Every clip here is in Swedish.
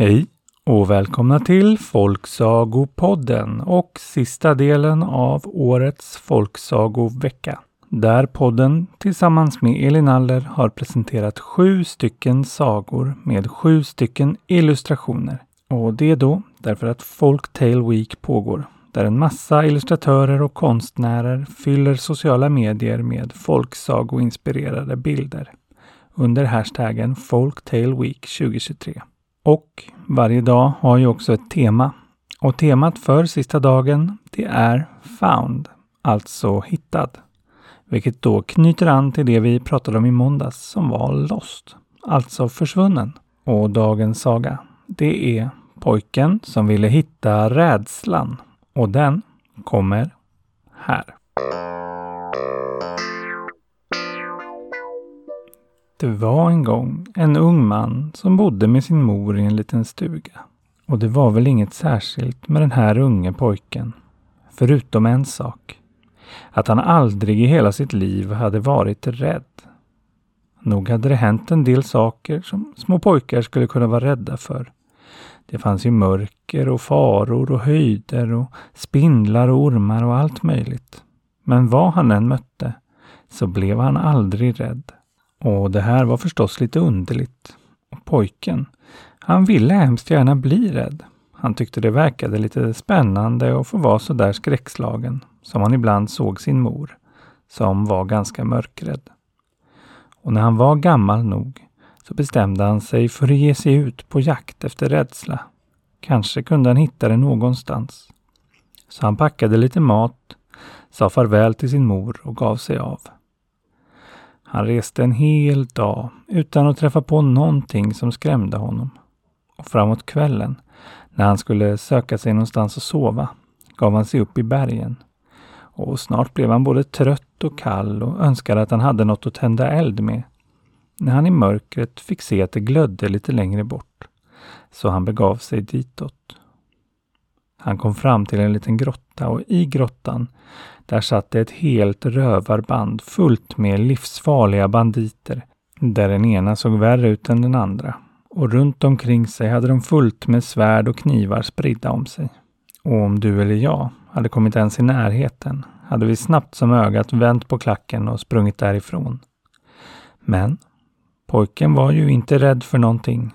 Hej och välkomna till Folksagopodden och sista delen av årets Folksagovecka. Där podden tillsammans med Elin Aller har presenterat sju stycken sagor med sju stycken illustrationer. Och det är då därför att Folktale Week pågår där en massa illustratörer och konstnärer fyller sociala medier med folksagoinspirerade bilder under hashtaggen Folktale Week 2023. Och varje dag har ju också ett tema. Och temat för sista dagen, det är Found, alltså hittad. Vilket då knyter an till det vi pratade om i måndags som var Lost, alltså försvunnen. Och dagens saga, det är pojken som ville hitta rädslan. Och den kommer här. Det var en gång en ung man som bodde med sin mor i en liten stuga. Och det var väl inget särskilt med den här unge pojken. Förutom en sak. Att han aldrig i hela sitt liv hade varit rädd. Nog hade det hänt en del saker som små pojkar skulle kunna vara rädda för. Det fanns ju mörker och faror och höjder och spindlar och ormar och allt möjligt. Men vad han än mötte så blev han aldrig rädd. Och det här var förstås lite underligt. Och pojken, han ville hemskt gärna bli rädd. Han tyckte det verkade lite spännande att få vara så där skräckslagen, som han ibland såg sin mor, som var ganska mörkrädd. Och när han var gammal nog så bestämde han sig för att ge sig ut på jakt efter rädsla. Kanske kunde han hitta det någonstans. Så han packade lite mat, sa farväl till sin mor och gav sig av. Han reste en hel dag utan att träffa på någonting som skrämde honom. Och framåt kvällen, när han skulle söka sig någonstans att sova, gav han sig upp i bergen. Och snart blev han både trött och kall och önskade att han hade något att tända eld med. När han i mörkret fick se att det glödde lite längre bort, så han begav sig ditåt. Han kom fram till en liten grotta och i grottan där satt det ett helt rövarband fullt med livsfarliga banditer, där den ena såg värre ut än den andra. Och runt omkring sig hade de fullt med svärd och knivar spridda om sig. Och om du eller jag hade kommit ens i närheten hade vi snabbt som ögat vänt på klacken och sprungit därifrån. Men pojken var ju inte rädd för någonting.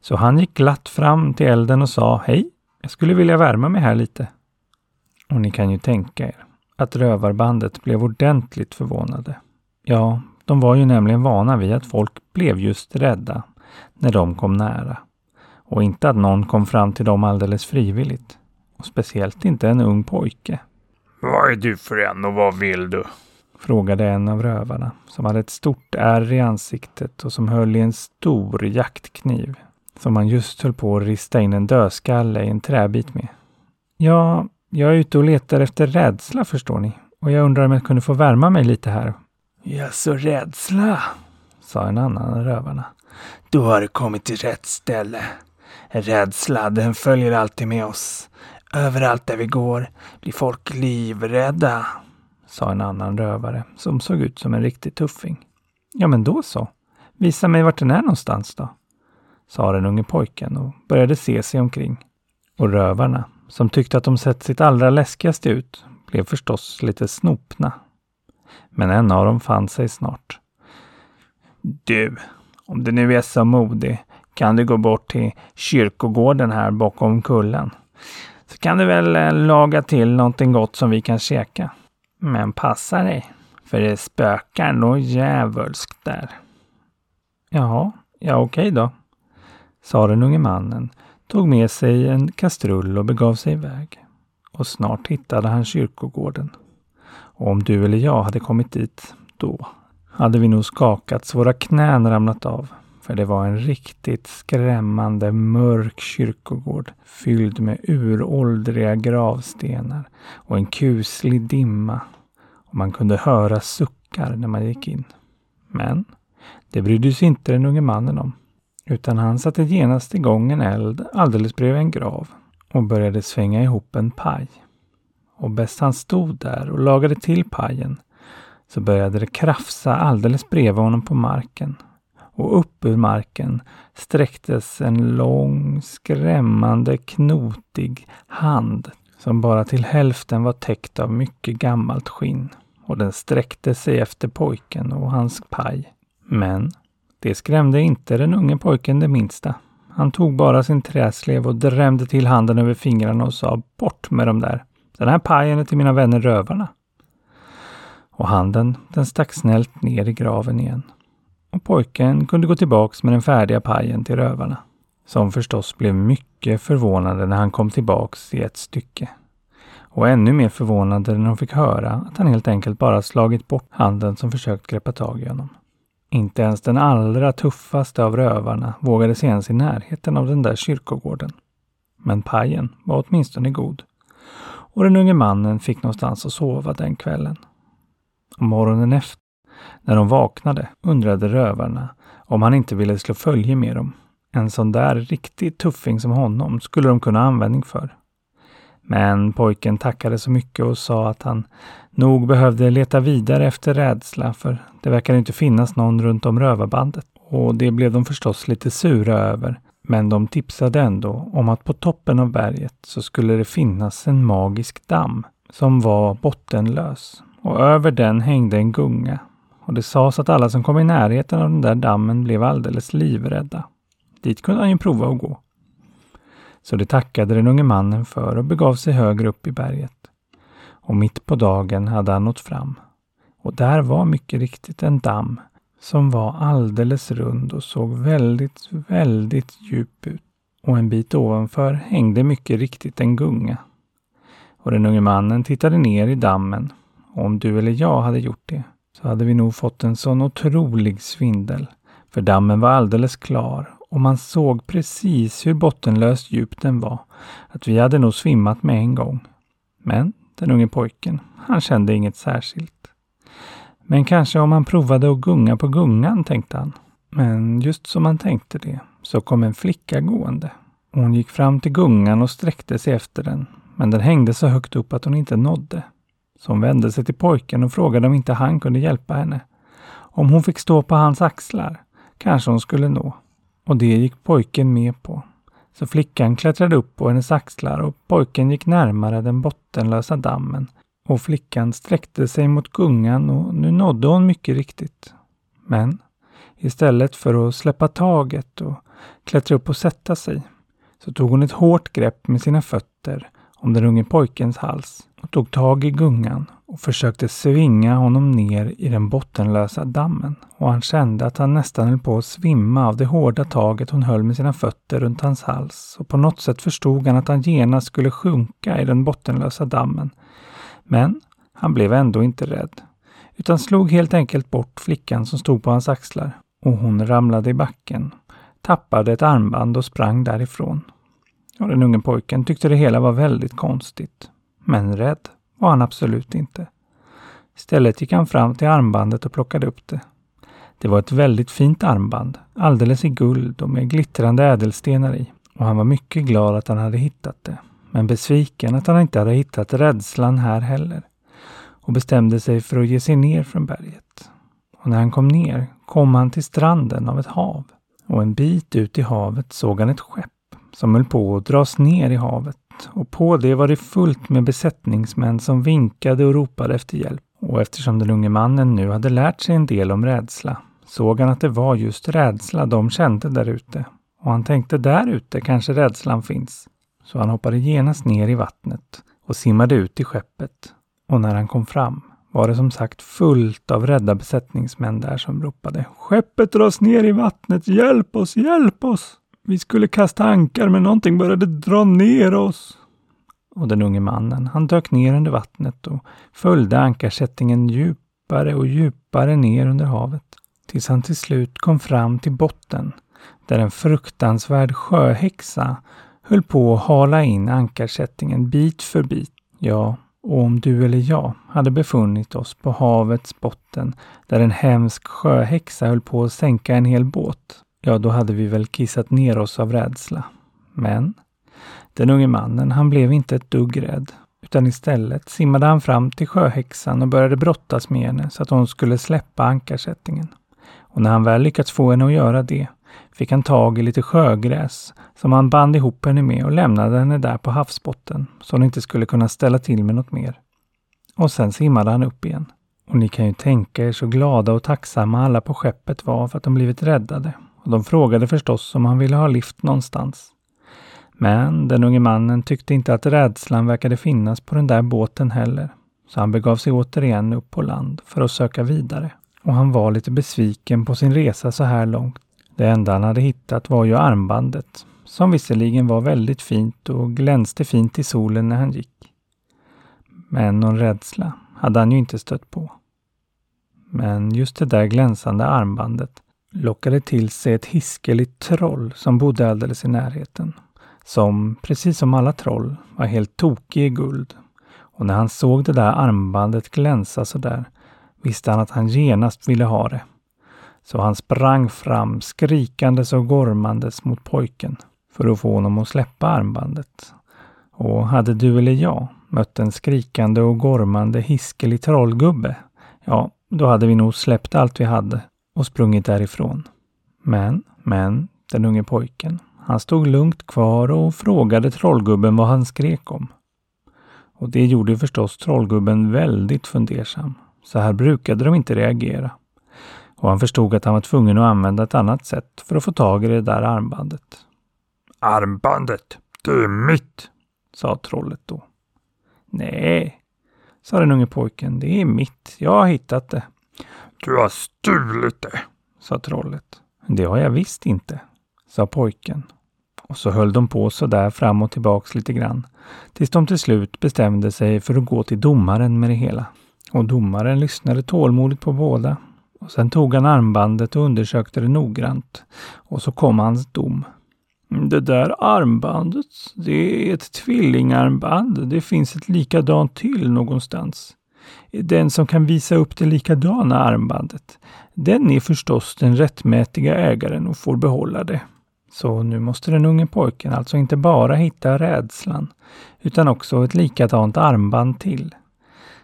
Så han gick glatt fram till elden och sa Hej, jag skulle vilja värma mig här lite. Och ni kan ju tänka er att rövarbandet blev ordentligt förvånade. Ja, de var ju nämligen vana vid att folk blev just rädda när de kom nära. Och inte att någon kom fram till dem alldeles frivilligt. Och speciellt inte en ung pojke. Vad är du för en och vad vill du? Frågade en av rövarna som hade ett stort ärr i ansiktet och som höll i en stor jaktkniv som han just höll på att rista in en dödskalle i en träbit med. Ja, jag är ute och letar efter rädsla förstår ni. Och jag undrar om jag kunde få värma mig lite här. Ja, så rädsla, sa en annan av rövarna. Då har du kommit till rätt ställe. Rädsla, den följer alltid med oss. Överallt där vi går blir folk livrädda, sa en annan rövare som såg ut som en riktig tuffing. Ja, men då så. Visa mig vart den är någonstans då, sa den unge pojken och började se sig omkring. Och rövarna, som tyckte att de sett sitt allra läskigaste ut, blev förstås lite snopna. Men en av dem fann sig snart. Du, om du nu är så modig kan du gå bort till kyrkogården här bakom kullen. Så kan du väl eh, laga till någonting gott som vi kan käka. Men passa dig, för det spökar nog djävulskt där. Jaha, ja okej då, sa den unge mannen tog med sig en kastrull och begav sig iväg. Och snart hittade han kyrkogården. Och om du eller jag hade kommit dit då hade vi nog skakats, våra knän ramlat av. För det var en riktigt skrämmande mörk kyrkogård fylld med uråldriga gravstenar och en kuslig dimma. Och man kunde höra suckar när man gick in. Men det brydde sig inte den unge mannen om. Utan han satte genast igång en eld alldeles bredvid en grav och började svänga ihop en paj. Och bäst han stod där och lagade till pajen så började det krafsa alldeles bredvid honom på marken. och upp ur marken sträcktes en lång, skrämmande, knotig hand som bara till hälften var täckt av mycket gammalt skinn och den sträckte sig efter pojken och hans paj. Men det skrämde inte den unge pojken det minsta. Han tog bara sin träslev och drämde till handen över fingrarna och sa bort med dem där. Den här pajen är till mina vänner rövarna. Och handen, den stack snällt ner i graven igen. Och pojken kunde gå tillbaks med den färdiga pajen till rövarna. Som förstås blev mycket förvånade när han kom tillbaks i ett stycke. Och ännu mer förvånade när de fick höra att han helt enkelt bara slagit bort handen som försökt greppa tag i honom. Inte ens den allra tuffaste av rövarna vågade se ens i närheten av den där kyrkogården. Men pajen var åtminstone god. Och den unge mannen fick någonstans att sova den kvällen. Och morgonen efter, när de vaknade, undrade rövarna om han inte ville slå följe med dem. En sån där riktig tuffing som honom skulle de kunna ha användning för. Men pojken tackade så mycket och sa att han nog behövde leta vidare efter rädsla för det verkade inte finnas någon runt om rövarbandet. Och det blev de förstås lite sura över. Men de tipsade ändå om att på toppen av berget så skulle det finnas en magisk damm som var bottenlös. Och över den hängde en gunga. Och det sades att alla som kom i närheten av den där dammen blev alldeles livrädda. Dit kunde han ju prova att gå. Så det tackade den unge mannen för och begav sig högre upp i berget. Och mitt på dagen hade han nått fram. Och där var mycket riktigt en damm som var alldeles rund och såg väldigt, väldigt djup ut. Och en bit ovanför hängde mycket riktigt en gunga. Och den unge mannen tittade ner i dammen. Och om du eller jag hade gjort det så hade vi nog fått en sån otrolig svindel. För dammen var alldeles klar och man såg precis hur bottenlöst djup den var. Att vi hade nog svimmat med en gång. Men den unge pojken, han kände inget särskilt. Men kanske om han provade att gunga på gungan, tänkte han. Men just som han tänkte det så kom en flicka gående. Hon gick fram till gungan och sträckte sig efter den, men den hängde så högt upp att hon inte nådde. Så hon vände sig till pojken och frågade om inte han kunde hjälpa henne. Om hon fick stå på hans axlar kanske hon skulle nå. Och det gick pojken med på. Så flickan klättrade upp på hennes axlar och pojken gick närmare den bottenlösa dammen och flickan sträckte sig mot gungan och nu nådde hon mycket riktigt. Men istället för att släppa taget och klättra upp och sätta sig så tog hon ett hårt grepp med sina fötter om den unge pojkens hals och tog tag i gungan och försökte svinga honom ner i den bottenlösa dammen. Och han kände att han nästan höll på att svimma av det hårda taget hon höll med sina fötter runt hans hals. Och på något sätt förstod han att han genast skulle sjunka i den bottenlösa dammen. Men han blev ändå inte rädd, utan slog helt enkelt bort flickan som stod på hans axlar. Och hon ramlade i backen, tappade ett armband och sprang därifrån. Och den unge pojken tyckte det hela var väldigt konstigt. Men rädd var han absolut inte. Istället gick han fram till armbandet och plockade upp det. Det var ett väldigt fint armband, alldeles i guld och med glittrande ädelstenar i. Och han var mycket glad att han hade hittat det. Men besviken att han inte hade hittat rädslan här heller. Och bestämde sig för att ge sig ner från berget. Och när han kom ner kom han till stranden av ett hav. Och en bit ut i havet såg han ett skepp som höll på att dras ner i havet och på det var det fullt med besättningsmän som vinkade och ropade efter hjälp. Och eftersom den unge mannen nu hade lärt sig en del om rädsla såg han att det var just rädsla de kände där ute. Och han tänkte där ute kanske rädslan finns. Så han hoppade genast ner i vattnet och simmade ut i skeppet. Och när han kom fram var det som sagt fullt av rädda besättningsmän där som ropade Skeppet dras ner i vattnet! Hjälp oss! Hjälp oss! Vi skulle kasta ankar men någonting började dra ner oss. Och den unge mannen, han dök ner under vattnet och följde ankarsättningen djupare och djupare ner under havet. Tills han till slut kom fram till botten där en fruktansvärd sjöhäxa höll på att hala in ankarsättningen bit för bit. Ja, och om du eller jag hade befunnit oss på havets botten där en hemsk sjöhäxa höll på att sänka en hel båt, ja, då hade vi väl kissat ner oss av rädsla. Men den unge mannen, han blev inte ett dugg rädd, utan istället simmade han fram till sjöhäxan och började brottas med henne så att hon skulle släppa ankarsättningen. Och när han väl lyckats få henne att göra det fick han tag i lite sjögräs som han band ihop henne med och lämnade henne där på havsbotten så hon inte skulle kunna ställa till med något mer. Och sen simmade han upp igen. Och ni kan ju tänka er så glada och tacksamma alla på skeppet var för att de blivit räddade. Och de frågade förstås om han ville ha lift någonstans. Men den unge mannen tyckte inte att rädslan verkade finnas på den där båten heller. Så han begav sig återigen upp på land för att söka vidare. Och han var lite besviken på sin resa så här långt. Det enda han hade hittat var ju armbandet, som visserligen var väldigt fint och glänste fint i solen när han gick. Men någon rädsla hade han ju inte stött på. Men just det där glänsande armbandet lockade till sig ett hiskeligt troll som bodde alldeles i närheten. Som, precis som alla troll, var helt tokig i guld. Och när han såg det där armbandet glänsa sådär visste han att han genast ville ha det. Så han sprang fram skrikandes och gormandes mot pojken för att få honom att släppa armbandet. Och hade du eller jag mött en skrikande och gormande hiskelig trollgubbe, ja, då hade vi nog släppt allt vi hade och sprungit därifrån. Men, men, den unge pojken, han stod lugnt kvar och frågade trollgubben vad han skrek om. Och det gjorde förstås trollgubben väldigt fundersam. Så här brukade de inte reagera. Och han förstod att han var tvungen att använda ett annat sätt för att få tag i det där armbandet. Armbandet, det är mitt, sa trollet då. Nej, sa den unge pojken, det är mitt. Jag har hittat det. Du har stulit det, sa trollet. Det har jag visst inte, sa pojken. Och så höll de på så där fram och tillbaks lite grann. Tills de till slut bestämde sig för att gå till domaren med det hela. Och domaren lyssnade tålmodigt på båda. Och sen tog han armbandet och undersökte det noggrant. Och så kom hans dom. Det där armbandet, det är ett tvillingarmband. Det finns ett likadant till någonstans. Den som kan visa upp det likadana armbandet, den är förstås den rättmätiga ägaren och får behålla det. Så nu måste den unge pojken alltså inte bara hitta rädslan, utan också ett likadant armband till.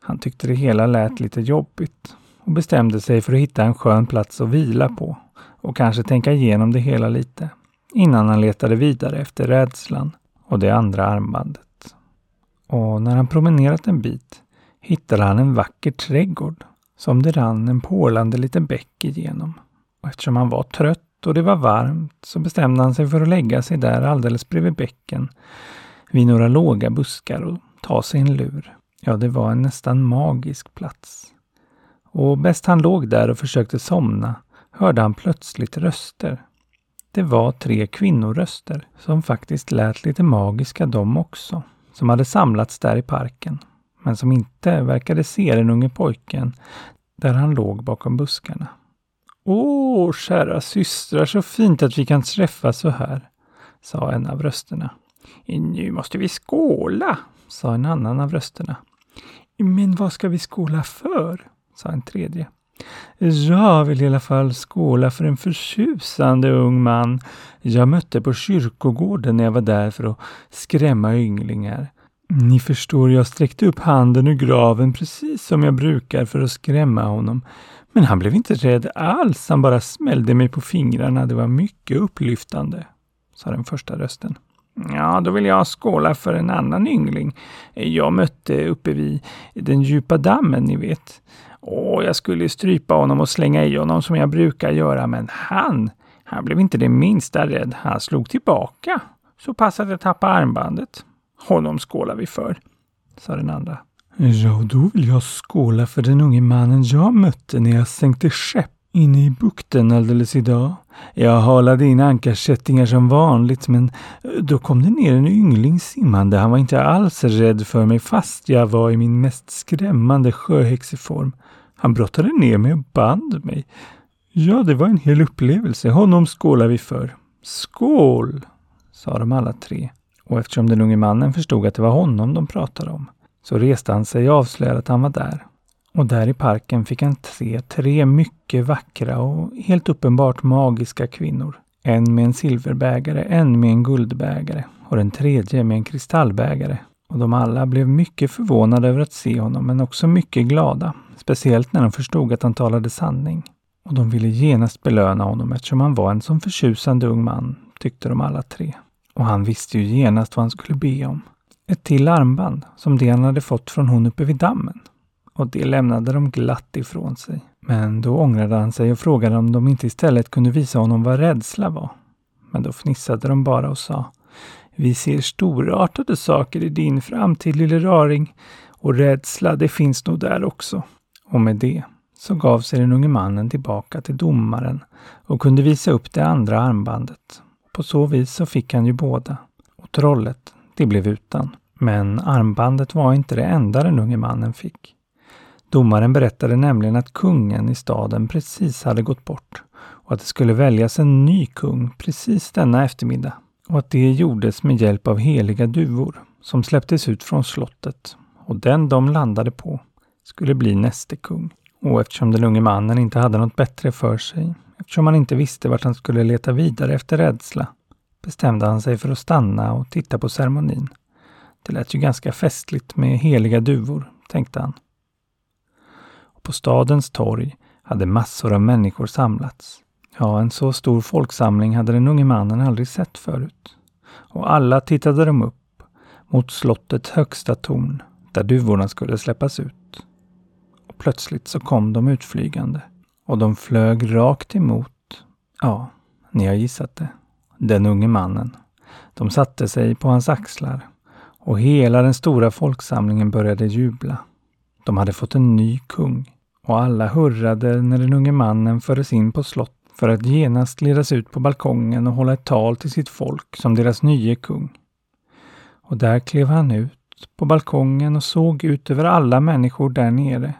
Han tyckte det hela lät lite jobbigt och bestämde sig för att hitta en skön plats att vila på och kanske tänka igenom det hela lite innan han letade vidare efter rädslan och det andra armbandet. Och när han promenerat en bit hittade han en vacker trädgård som det rann en porlande liten bäck igenom. Och eftersom han var trött och det var varmt så bestämde han sig för att lägga sig där alldeles bredvid bäcken vid några låga buskar och ta sig en lur. Ja, det var en nästan magisk plats. Och bäst han låg där och försökte somna hörde han plötsligt röster. Det var tre kvinnoröster som faktiskt lät lite magiska de också, som hade samlats där i parken, men som inte verkade se den unge pojken där han låg bakom buskarna. Åh, kära systrar, så fint att vi kan träffas så här, sa en av rösterna. Nu måste vi skåla, sa en annan av rösterna. Men vad ska vi skåla för? sa en tredje. Jag vill i alla fall skåla för en förtjusande ung man jag mötte på kyrkogården när jag var där för att skrämma ynglingar. Ni förstår, jag sträckte upp handen ur graven precis som jag brukar för att skrämma honom. Men han blev inte rädd alls, han bara smällde mig på fingrarna. Det var mycket upplyftande, sa den första rösten. Ja, då vill jag skåla för en annan yngling jag mötte uppe vid den djupa dammen, ni vet. Åh, jag skulle strypa honom och slänga i honom som jag brukar göra, men han, han blev inte det minsta rädd. Han slog tillbaka. Så passade att tappa armbandet. Honom skålar vi för, sa den andra. Ja, då vill jag skåla för den unge mannen jag mötte när jag sänkte skepp inne i bukten alldeles idag. Jag halade in ankarkättingar som vanligt, men då kom det ner en yngling simmande. Han var inte alls rädd för mig fast jag var i min mest skrämmande sjöhäxeform. Han brottade ner mig och band mig. Ja, det var en hel upplevelse. Honom skålar vi för. Skål! sa de alla tre. Och eftersom den unge mannen förstod att det var honom de pratade om, så reste han sig och avslöjade att han var där. Och där i parken fick han se tre mycket vackra och helt uppenbart magiska kvinnor. En med en silverbägare, en med en guldbägare och den tredje med en kristallbägare. Och de alla blev mycket förvånade över att se honom, men också mycket glada. Speciellt när de förstod att han talade sanning. och de ville genast belöna honom eftersom han var en så förtjusande ung man, tyckte de alla tre. Och han visste ju genast vad han skulle be om. Ett till armband, som det han hade fått från hon uppe vid dammen. Och det lämnade de glatt ifrån sig. Men då ångrade han sig och frågade om de inte istället kunde visa honom vad rädsla var. Men då fnissade de bara och sa Vi ser storartade saker i din framtid, lille raring. Och rädsla, det finns nog där också. Och med det så gav sig den unge mannen tillbaka till domaren och kunde visa upp det andra armbandet. På så vis så fick han ju båda. Och trollet, det blev utan. Men armbandet var inte det enda den unge mannen fick. Domaren berättade nämligen att kungen i staden precis hade gått bort och att det skulle väljas en ny kung precis denna eftermiddag. Och att det gjordes med hjälp av heliga duvor som släpptes ut från slottet och den de landade på skulle bli näste kung. Och eftersom den unge mannen inte hade något bättre för sig, eftersom han inte visste vart han skulle leta vidare efter rädsla, bestämde han sig för att stanna och titta på ceremonin. Det lät ju ganska festligt med heliga duvor, tänkte han. Och på stadens torg hade massor av människor samlats. Ja, en så stor folksamling hade den unge mannen aldrig sett förut. Och alla tittade de upp mot slottets högsta torn där duvorna skulle släppas ut. Och plötsligt så kom de utflygande och de flög rakt emot, ja, ni har gissat det, den unge mannen. De satte sig på hans axlar och hela den stora folksamlingen började jubla. De hade fått en ny kung och alla hurrade när den unge mannen fördes in på slott för att genast ledas ut på balkongen och hålla ett tal till sitt folk som deras nye kung. Och där klev han ut på balkongen och såg ut över alla människor där nere.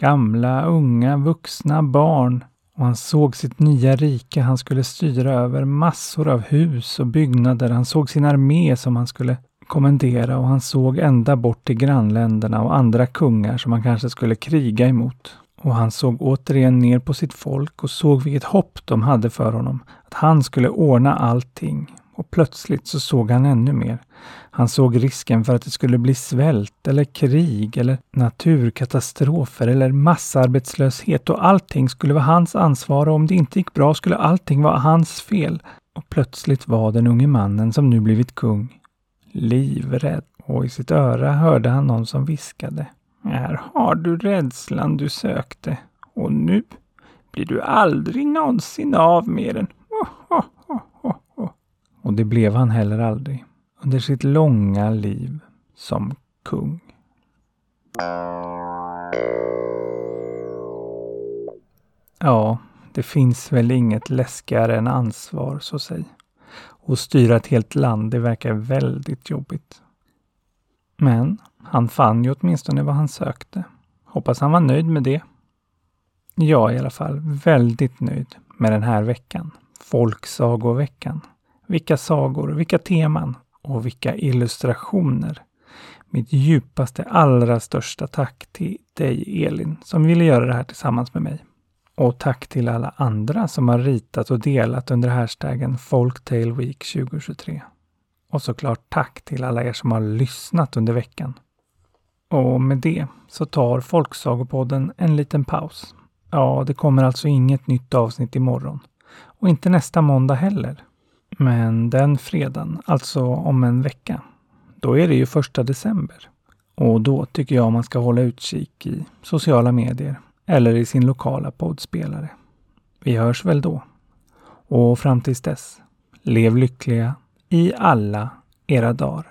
Gamla, unga, vuxna, barn. Och han såg sitt nya rike han skulle styra över, massor av hus och byggnader. Han såg sin armé som han skulle kommendera och han såg ända bort till grannländerna och andra kungar som han kanske skulle kriga emot. Och han såg återigen ner på sitt folk och såg vilket hopp de hade för honom. Att han skulle ordna allting. Och plötsligt så såg han ännu mer. Han såg risken för att det skulle bli svält eller krig eller naturkatastrofer eller massarbetslöshet och allting skulle vara hans ansvar och om det inte gick bra skulle allting vara hans fel. Och plötsligt var den unge mannen som nu blivit kung livrädd och i sitt öra hörde han någon som viskade. Här har du rädslan du sökte och nu blir du aldrig någonsin av med den. Och det blev han heller aldrig under sitt långa liv som kung. Ja, det finns väl inget läskigare än ansvar, så säg. Och styra ett helt land, det verkar väldigt jobbigt. Men han fann ju åtminstone vad han sökte. Hoppas han var nöjd med det. Jag är i alla fall väldigt nöjd med den här veckan. Folksagoveckan. Vilka sagor, vilka teman och vilka illustrationer. Mitt djupaste, allra största tack till dig Elin som ville göra det här tillsammans med mig. Och tack till alla andra som har ritat och delat under hashtaggen Folktale Week 2023. Och såklart tack till alla er som har lyssnat under veckan. Och med det så tar Folksagopodden en liten paus. Ja, det kommer alltså inget nytt avsnitt imorgon. Och inte nästa måndag heller. Men den fredagen, alltså om en vecka, då är det ju första december. Och då tycker jag man ska hålla utkik i sociala medier eller i sin lokala poddspelare. Vi hörs väl då. Och fram tills dess, lev lyckliga i alla era dagar.